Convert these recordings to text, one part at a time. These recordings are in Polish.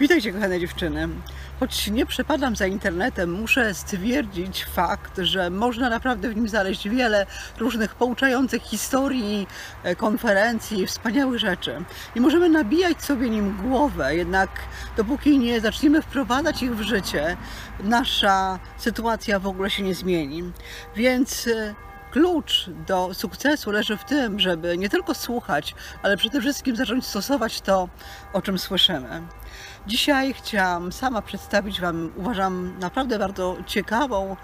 Witajcie kochane dziewczyny. Choć nie przepadam za internetem, muszę stwierdzić fakt, że można naprawdę w nim znaleźć wiele różnych pouczających historii, e, konferencji, wspaniałych rzeczy. I możemy nabijać sobie nim głowę, jednak dopóki nie zaczniemy wprowadzać ich w życie, nasza sytuacja w ogóle się nie zmieni. Więc e, Klucz do sukcesu leży w tym, żeby nie tylko słuchać, ale przede wszystkim zacząć stosować to, o czym słyszymy. Dzisiaj chciałam sama przedstawić Wam, uważam, naprawdę bardzo ciekawą,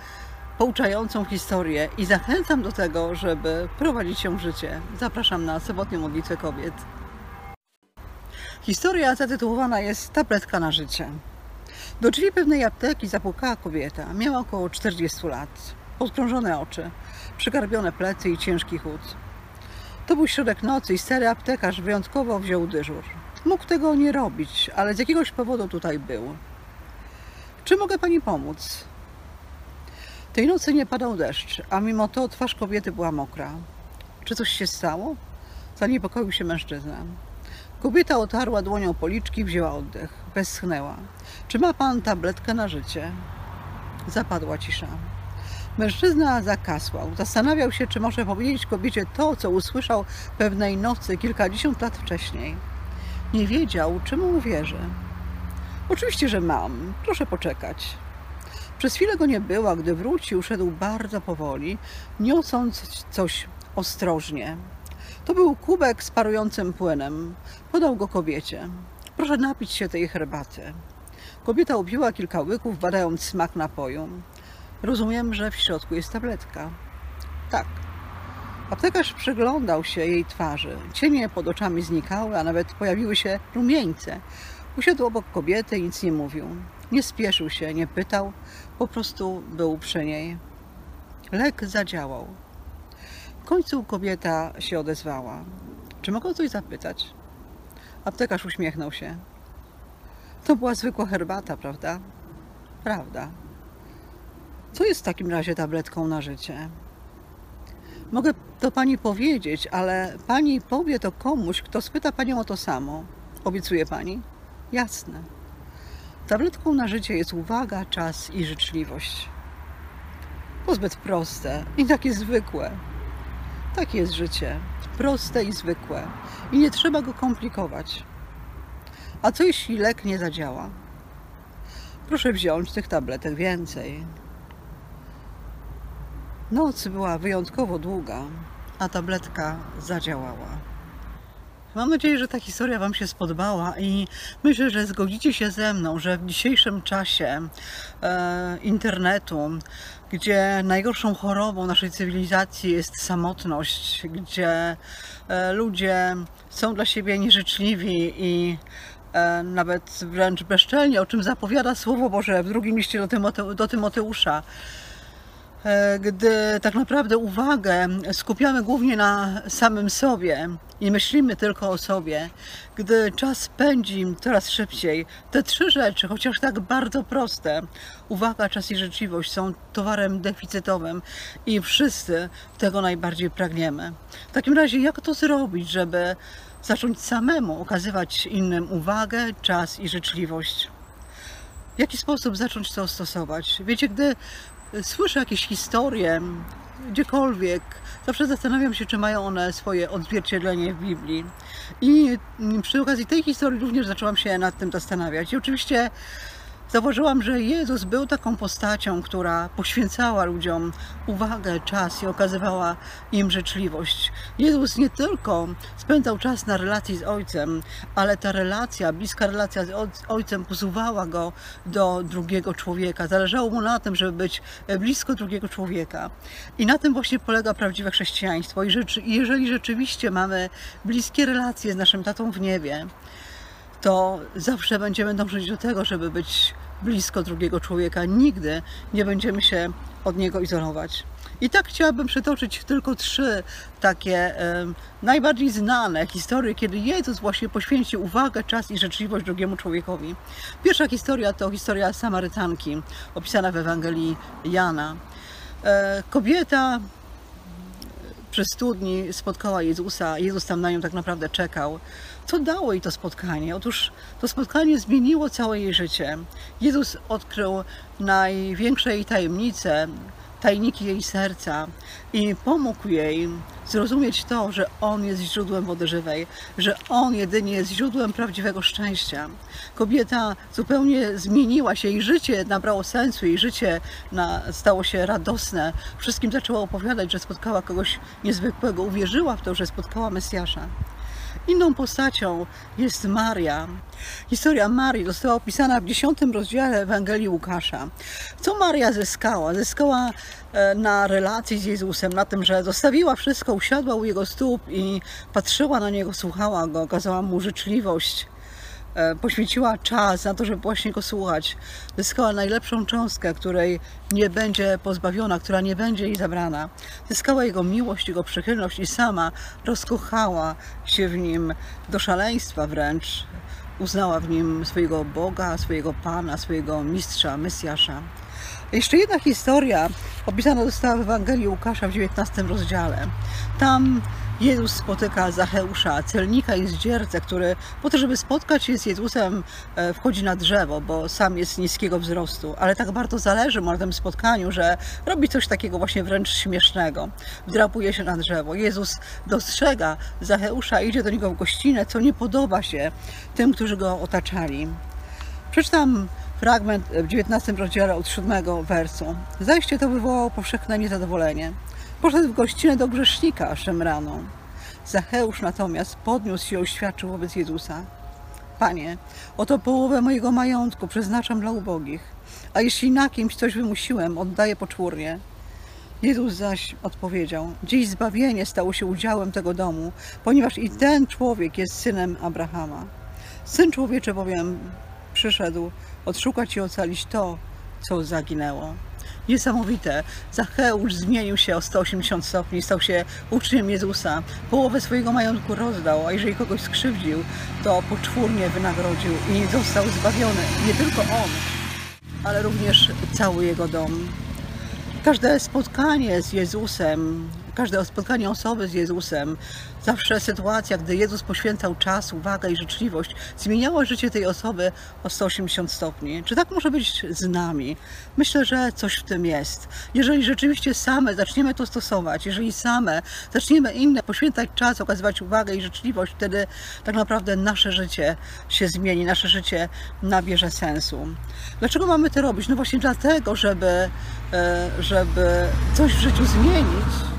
pouczającą historię i zachęcam do tego, żeby prowadzić ją w życie. Zapraszam na sobotnią modlitwę kobiet. Historia zatytułowana jest Tabletka na życie. Do drzwi pewnej apteki zapukała kobieta. Miała około 40 lat. Podkrążone oczy, przygarbione plecy i ciężki chód. To był środek nocy i stary aptekarz wyjątkowo wziął dyżur. Mógł tego nie robić, ale z jakiegoś powodu tutaj był. Czy mogę pani pomóc? Tej nocy nie padał deszcz, a mimo to twarz kobiety była mokra. Czy coś się stało? Zaniepokoił się mężczyzna. Kobieta otarła dłonią policzki wzięła oddech. Westchnęła. Czy ma pan tabletkę na życie? Zapadła cisza. Mężczyzna zakasłał. Zastanawiał się, czy może powiedzieć kobiecie to, co usłyszał pewnej nocy kilkadziesiąt lat wcześniej. Nie wiedział, czy mu uwierzy. Oczywiście, że mam. Proszę poczekać. Przez chwilę go nie było, a gdy wrócił, szedł bardzo powoli, niosąc coś ostrożnie. To był kubek z parującym płynem. Podał go kobiecie. Proszę napić się tej herbaty. Kobieta upiła kilka łyków, badając smak napoju. Rozumiem, że w środku jest tabletka. Tak. Aptekarz przyglądał się jej twarzy. Cienie pod oczami znikały, a nawet pojawiły się rumieńce. Usiadł obok kobiety i nic nie mówił. Nie spieszył się, nie pytał, po prostu był przy niej. Lek zadziałał. W końcu kobieta się odezwała. Czy mogę coś zapytać? Aptekarz uśmiechnął się. To była zwykła herbata, prawda? Prawda. Co jest w takim razie tabletką na życie? Mogę to pani powiedzieć, ale pani powie to komuś, kto spyta panią o to samo. Obiecuje pani? Jasne. Tabletką na życie jest uwaga, czas i życzliwość. To zbyt proste i takie zwykłe. Takie jest życie. Proste i zwykłe. I nie trzeba go komplikować. A co jeśli lek nie zadziała? Proszę wziąć tych tabletek więcej. Noc była wyjątkowo długa, a tabletka zadziałała. Mam nadzieję, że ta historia Wam się spodobała i myślę, że zgodzicie się ze mną, że w dzisiejszym czasie e, internetu, gdzie najgorszą chorobą naszej cywilizacji jest samotność, gdzie e, ludzie są dla siebie nieżyczliwi i e, nawet wręcz bezczelnie, o czym zapowiada Słowo Boże w drugim liście do, Tymote do Tymoteusza, gdy tak naprawdę uwagę skupiamy głównie na samym sobie i myślimy tylko o sobie, gdy czas pędzi coraz szybciej, te trzy rzeczy, chociaż tak bardzo proste, uwaga, czas i życzliwość, są towarem deficytowym i wszyscy tego najbardziej pragniemy. W takim razie, jak to zrobić, żeby zacząć samemu okazywać innym uwagę, czas i życzliwość? W jaki sposób zacząć to stosować? Wiecie, gdy słyszę jakieś historie, gdziekolwiek, zawsze zastanawiam się, czy mają one swoje odzwierciedlenie w Biblii. I przy okazji tej historii również zaczęłam się nad tym zastanawiać. I oczywiście Zauważyłam, że Jezus był taką postacią, która poświęcała ludziom uwagę, czas i okazywała im życzliwość. Jezus nie tylko spędzał czas na relacji z Ojcem, ale ta relacja, bliska relacja z Ojcem posuwała go do drugiego człowieka. Zależało mu na tym, żeby być blisko drugiego człowieka. I na tym właśnie polega prawdziwe chrześcijaństwo. I jeżeli rzeczywiście mamy bliskie relacje z naszym tatą w niebie, to zawsze będziemy dążyć do tego, żeby być blisko drugiego człowieka. Nigdy nie będziemy się od niego izolować. I tak chciałabym przytoczyć tylko trzy takie e, najbardziej znane historie, kiedy Jezus właśnie poświęcił uwagę, czas i życzliwość drugiemu człowiekowi. Pierwsza historia to historia Samarytanki, opisana w Ewangelii Jana. E, kobieta Przez studni spotkała Jezusa, Jezus tam na nią tak naprawdę czekał. Co dało jej to spotkanie? Otóż to spotkanie zmieniło całe jej życie. Jezus odkrył największe jej tajemnice, tajniki jej serca i pomógł jej zrozumieć to, że On jest źródłem wody żywej, że On jedynie jest źródłem prawdziwego szczęścia. Kobieta zupełnie zmieniła się, jej życie nabrało sensu, jej życie na, stało się radosne. Wszystkim zaczęła opowiadać, że spotkała kogoś niezwykłego, uwierzyła w to, że spotkała Mesjasza. Inną postacią jest Maria. Historia Marii została opisana w dziesiątym rozdziale Ewangelii Łukasza. Co Maria zyskała? Zyskała e, na relacji z Jezusem, na tym, że zostawiła wszystko, usiadła u Jego stóp i patrzyła na Niego, słuchała Go, okazała Mu życzliwość poświęciła czas na to, żeby właśnie go słuchać. Zyskała najlepszą cząstkę, której nie będzie pozbawiona, która nie będzie jej zabrana. Zyskała jego miłość, jego przychylność i sama rozkochała się w nim do szaleństwa wręcz. Uznała w nim swojego Boga, swojego Pana, swojego Mistrza, Mesjasza. Jeszcze jedna historia opisana została w Ewangelii Łukasza w 19 rozdziale. Tam Jezus spotyka Zacheusza, celnika i zdziercę, który po to, żeby spotkać się z Jezusem, e, wchodzi na drzewo, bo sam jest niskiego wzrostu, ale tak bardzo zależy mu na tym spotkaniu, że robi coś takiego właśnie wręcz śmiesznego. Wdrapuje się na drzewo. Jezus dostrzega Zacheusza, idzie do niego w gościnę, co nie podoba się tym, którzy go otaczali. Przeczytam fragment w 19 rozdziale od 7 wersu. Zajście to wywołało powszechne niezadowolenie. Poszedł w gościnę do grzesznika szemraną. Zacheusz natomiast podniósł się i oświadczył wobec Jezusa. Panie, oto połowę mojego majątku przeznaczam dla ubogich, a jeśli na kimś coś wymusiłem, oddaję poczwórnie. Jezus zaś odpowiedział: Dziś zbawienie stało się udziałem tego domu, ponieważ i ten człowiek jest synem Abrahama. Syn człowieczy bowiem przyszedł odszukać i ocalić to, co zaginęło. Niesamowite. Zacheusz zmienił się o 180 stopni, stał się uczniem Jezusa. Połowę swojego majątku rozdał, a jeżeli kogoś skrzywdził, to poczwórnie wynagrodził i został zbawiony. Nie tylko on, ale również cały jego dom. Każde spotkanie z Jezusem, każde spotkanie osoby z Jezusem, zawsze sytuacja, gdy Jezus poświęcał czas, uwagę i życzliwość, zmieniała życie tej osoby o 180 stopni. Czy tak może być z nami? Myślę, że coś w tym jest. Jeżeli rzeczywiście same zaczniemy to stosować, jeżeli same zaczniemy inne poświęcać czas, okazywać uwagę i życzliwość, wtedy tak naprawdę nasze życie się zmieni, nasze życie nabierze sensu. Dlaczego mamy to robić? No właśnie dlatego, żeby, e, żeby coś w życiu zmienić,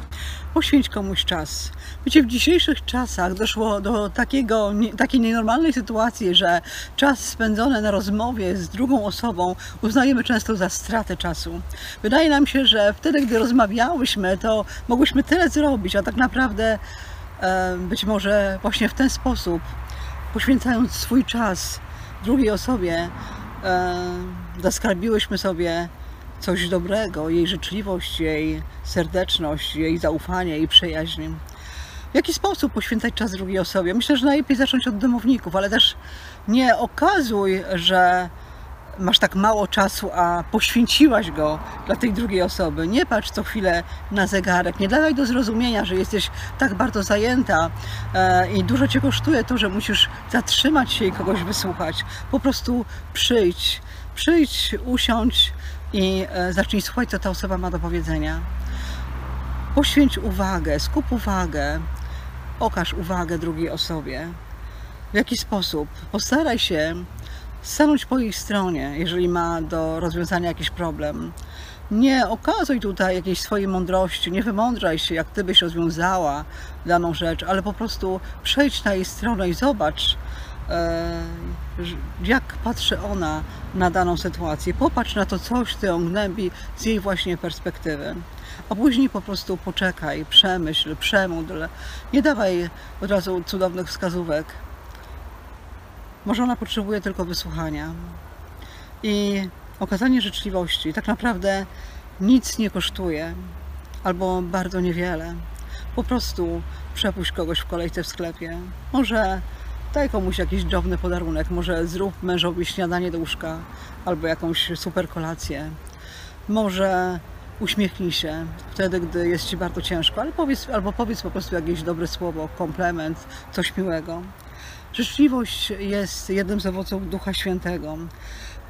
poświęć komuś czas. Wiecie, w dzisiejszych czasach doszło do takiego, nie, takiej nienormalnej sytuacji, że czas spędzony na rozmowie z drugą osobą uznajemy często za stratę czasu. Wydaje nam się, że wtedy, gdy rozmawiałyśmy, to mogłyśmy tyle zrobić, a tak naprawdę e, być może właśnie w ten sposób, poświęcając swój czas drugiej osobie, e, zaskarbiłyśmy sobie coś dobrego, jej życzliwość, jej serdeczność, jej zaufanie, jej przyjaźń. W jaki sposób poświęcać czas drugiej osobie? Myślę, że najlepiej zacząć od domowników, ale też nie okazuj, że masz tak mało czasu, a poświęciłaś go dla tej drugiej osoby. Nie patrz co chwilę na zegarek, nie dawaj do zrozumienia, że jesteś tak bardzo zajęta e, i dużo cię kosztuje to, że musisz zatrzymać się i kogoś wysłuchać. Po prostu przyjdź, przyjdź, usiądź i e, zacznij słuchać, co ta osoba ma do powiedzenia. Poświęć uwagę, skup uwagę, okaż uwagę drugiej osobie. W jaki sposób? Postaraj się stanąć po jej stronie, jeżeli ma do rozwiązania jakiś problem. Nie okazuj tutaj jakiejś swojej mądrości, nie wymądraj się, jak ty byś rozwiązała daną rzecz, ale po prostu przejdź na jej stronę i zobacz, jak patrzy ona na daną sytuację. Popatrz na to coś, co ją gnębi z jej właśnie perspektywy. A później po prostu poczekaj, przemyśl, przemódl. Nie dawaj od razu cudownych wskazówek. Może ona potrzebuje tylko wysłuchania. I okazanie życzliwości tak naprawdę nic nie kosztuje, albo bardzo niewiele. Po prostu przepuść kogoś w kolejce w sklepie. Może daj komuś jakiś drobny podarunek, może zrób mężowi śniadanie do łóżka albo jakąś super kolację. Może Uśmiechnij się wtedy, gdy jest Ci bardzo ciężko, ale powiedz, albo powiedz po prostu jakieś dobre słowo, komplement, coś miłego. Życzliwość jest jednym z owoców Ducha Świętego.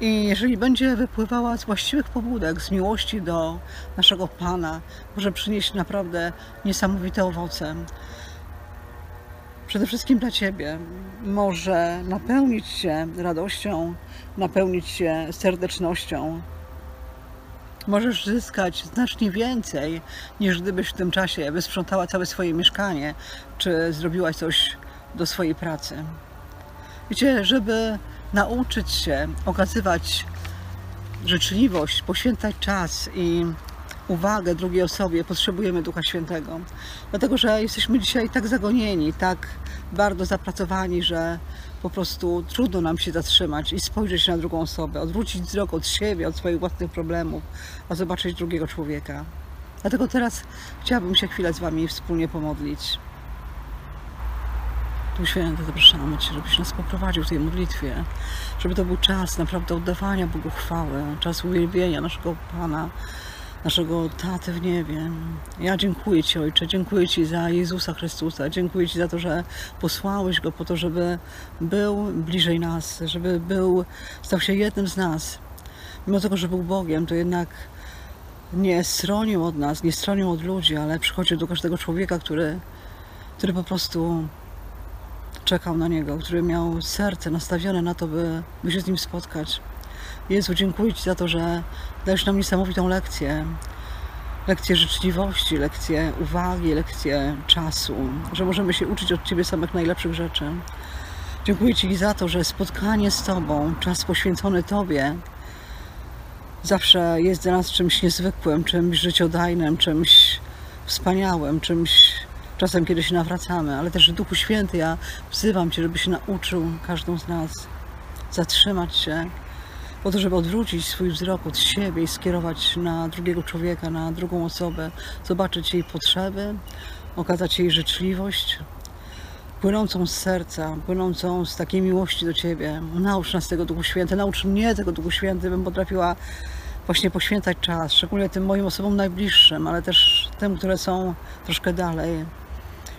I jeżeli będzie wypływała z właściwych pobudek, z miłości do naszego Pana, może przynieść naprawdę niesamowite owoce. Przede wszystkim dla Ciebie może napełnić się radością, napełnić się serdecznością. Możesz zyskać znacznie więcej, niż gdybyś w tym czasie wysprzątała całe swoje mieszkanie, czy zrobiłaś coś do swojej pracy. Wiecie, żeby nauczyć się okazywać życzliwość, poświęcać czas i uwagę drugiej osobie, potrzebujemy Ducha Świętego. Dlatego, że jesteśmy dzisiaj tak zagonieni, tak bardzo zapracowani, że po prostu trudno nam się zatrzymać i spojrzeć na drugą osobę, odwrócić wzrok od siebie, od swoich własnych problemów, a zobaczyć drugiego człowieka. Dlatego teraz chciałabym się chwilę z Wami wspólnie pomodlić. Tu Święty, zapraszamy Cię, żebyś nas poprowadził w tej modlitwie, żeby to był czas naprawdę oddawania Bogu chwały, czas uwielbienia naszego Pana, naszego Taty w niebie. Ja dziękuję Ci, Ojcze, dziękuję Ci za Jezusa Chrystusa, dziękuję Ci za to, że posłałeś Go po to, żeby był bliżej nas, żeby był, stał się jednym z nas. Mimo tego, że był Bogiem, to jednak nie stronił od nas, nie stronił od ludzi, ale przychodził do każdego człowieka, który, który po prostu czekał na Niego, który miał serce nastawione na to, by, by się z Nim spotkać. Jezu, dziękuję Ci za to, że dajesz nam niesamowitą lekcję. Lekcję życzliwości, lekcję uwagi, lekcję czasu, że możemy się uczyć od Ciebie samych najlepszych rzeczy. Dziękuję Ci za to, że spotkanie z Tobą, czas poświęcony Tobie, zawsze jest dla nas czymś niezwykłym, czymś życiodajnym, czymś wspaniałym, czymś czasem, kiedy się nawracamy, ale też Duchu Święty, ja wzywam Cię, żebyś nauczył każdą z nas zatrzymać się, po to, żeby odwrócić swój wzrok od siebie i skierować na drugiego człowieka, na drugą osobę, zobaczyć jej potrzeby, okazać jej życzliwość, płynącą z serca, płynącą z takiej miłości do Ciebie. Naucz nas tego Duchu Święty, naucz mnie tego Duchu Święty, bym potrafiła właśnie poświęcać czas, szczególnie tym moim osobom najbliższym, ale też tym, które są troszkę dalej.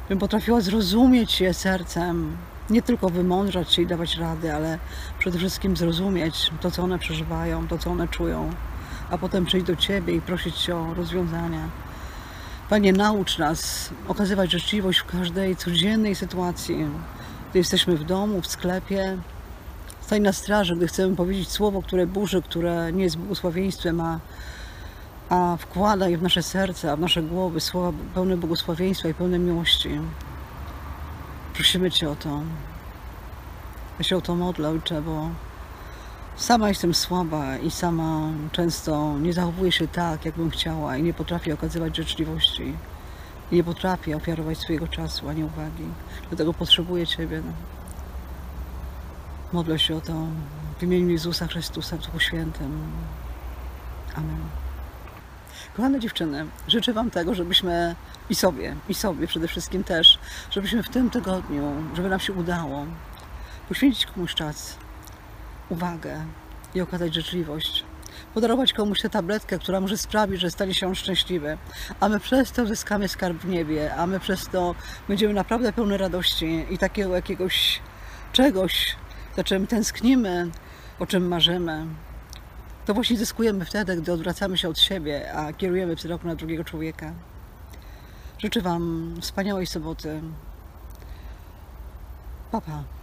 Bym potrafiła zrozumieć je sercem, nie tylko wymądrzać się i dawać rady, ale przede wszystkim zrozumieć to, co one przeżywają, to, co one czują, a potem przyjść do Ciebie i prosić Cię o rozwiązania. Panie, naucz nas okazywać życzliwość w każdej codziennej sytuacji, gdy jesteśmy w domu, w sklepie. Stań na straży, gdy chcemy powiedzieć słowo, które burzy, które nie jest błogosławieństwem, a, a wkłada je w nasze serce, a w nasze głowy słowa pełne błogosławieństwa i pełne miłości. Prosimy Cię o to. Ja się o to modlę, Ojcze, bo sama jestem słaba i sama często nie zachowuję się tak, jakbym chciała i nie potrafię okazywać życzliwości. I nie potrafię ofiarować swojego czasu ani uwagi. Dlatego potrzebuję Ciebie. Modlę się o to w imieniu Jezusa Chrystusa w Duchu Świętym. Amen. Kochane dziewczyny, życzę Wam tego, żebyśmy i sobie, i sobie przede wszystkim też, żebyśmy w tym tygodniu, żeby nam się udało poświęcić komuś czas, uwagę i okazać życzliwość. Podarować komuś tę tabletkę, która może sprawić, że stanie się on szczęśliwy, a my przez to zyskamy skarb w niebie, a my przez to będziemy naprawdę pełne radości i takiego jakiegoś czegoś, za czym tęsknimy, o czym marzymy. To właśnie zyskujemy wtedy, gdy odwracamy się od siebie, a kierujemy wzrok na drugiego człowieka. Życzę Wam wspaniałej soboty. Papa. Pa.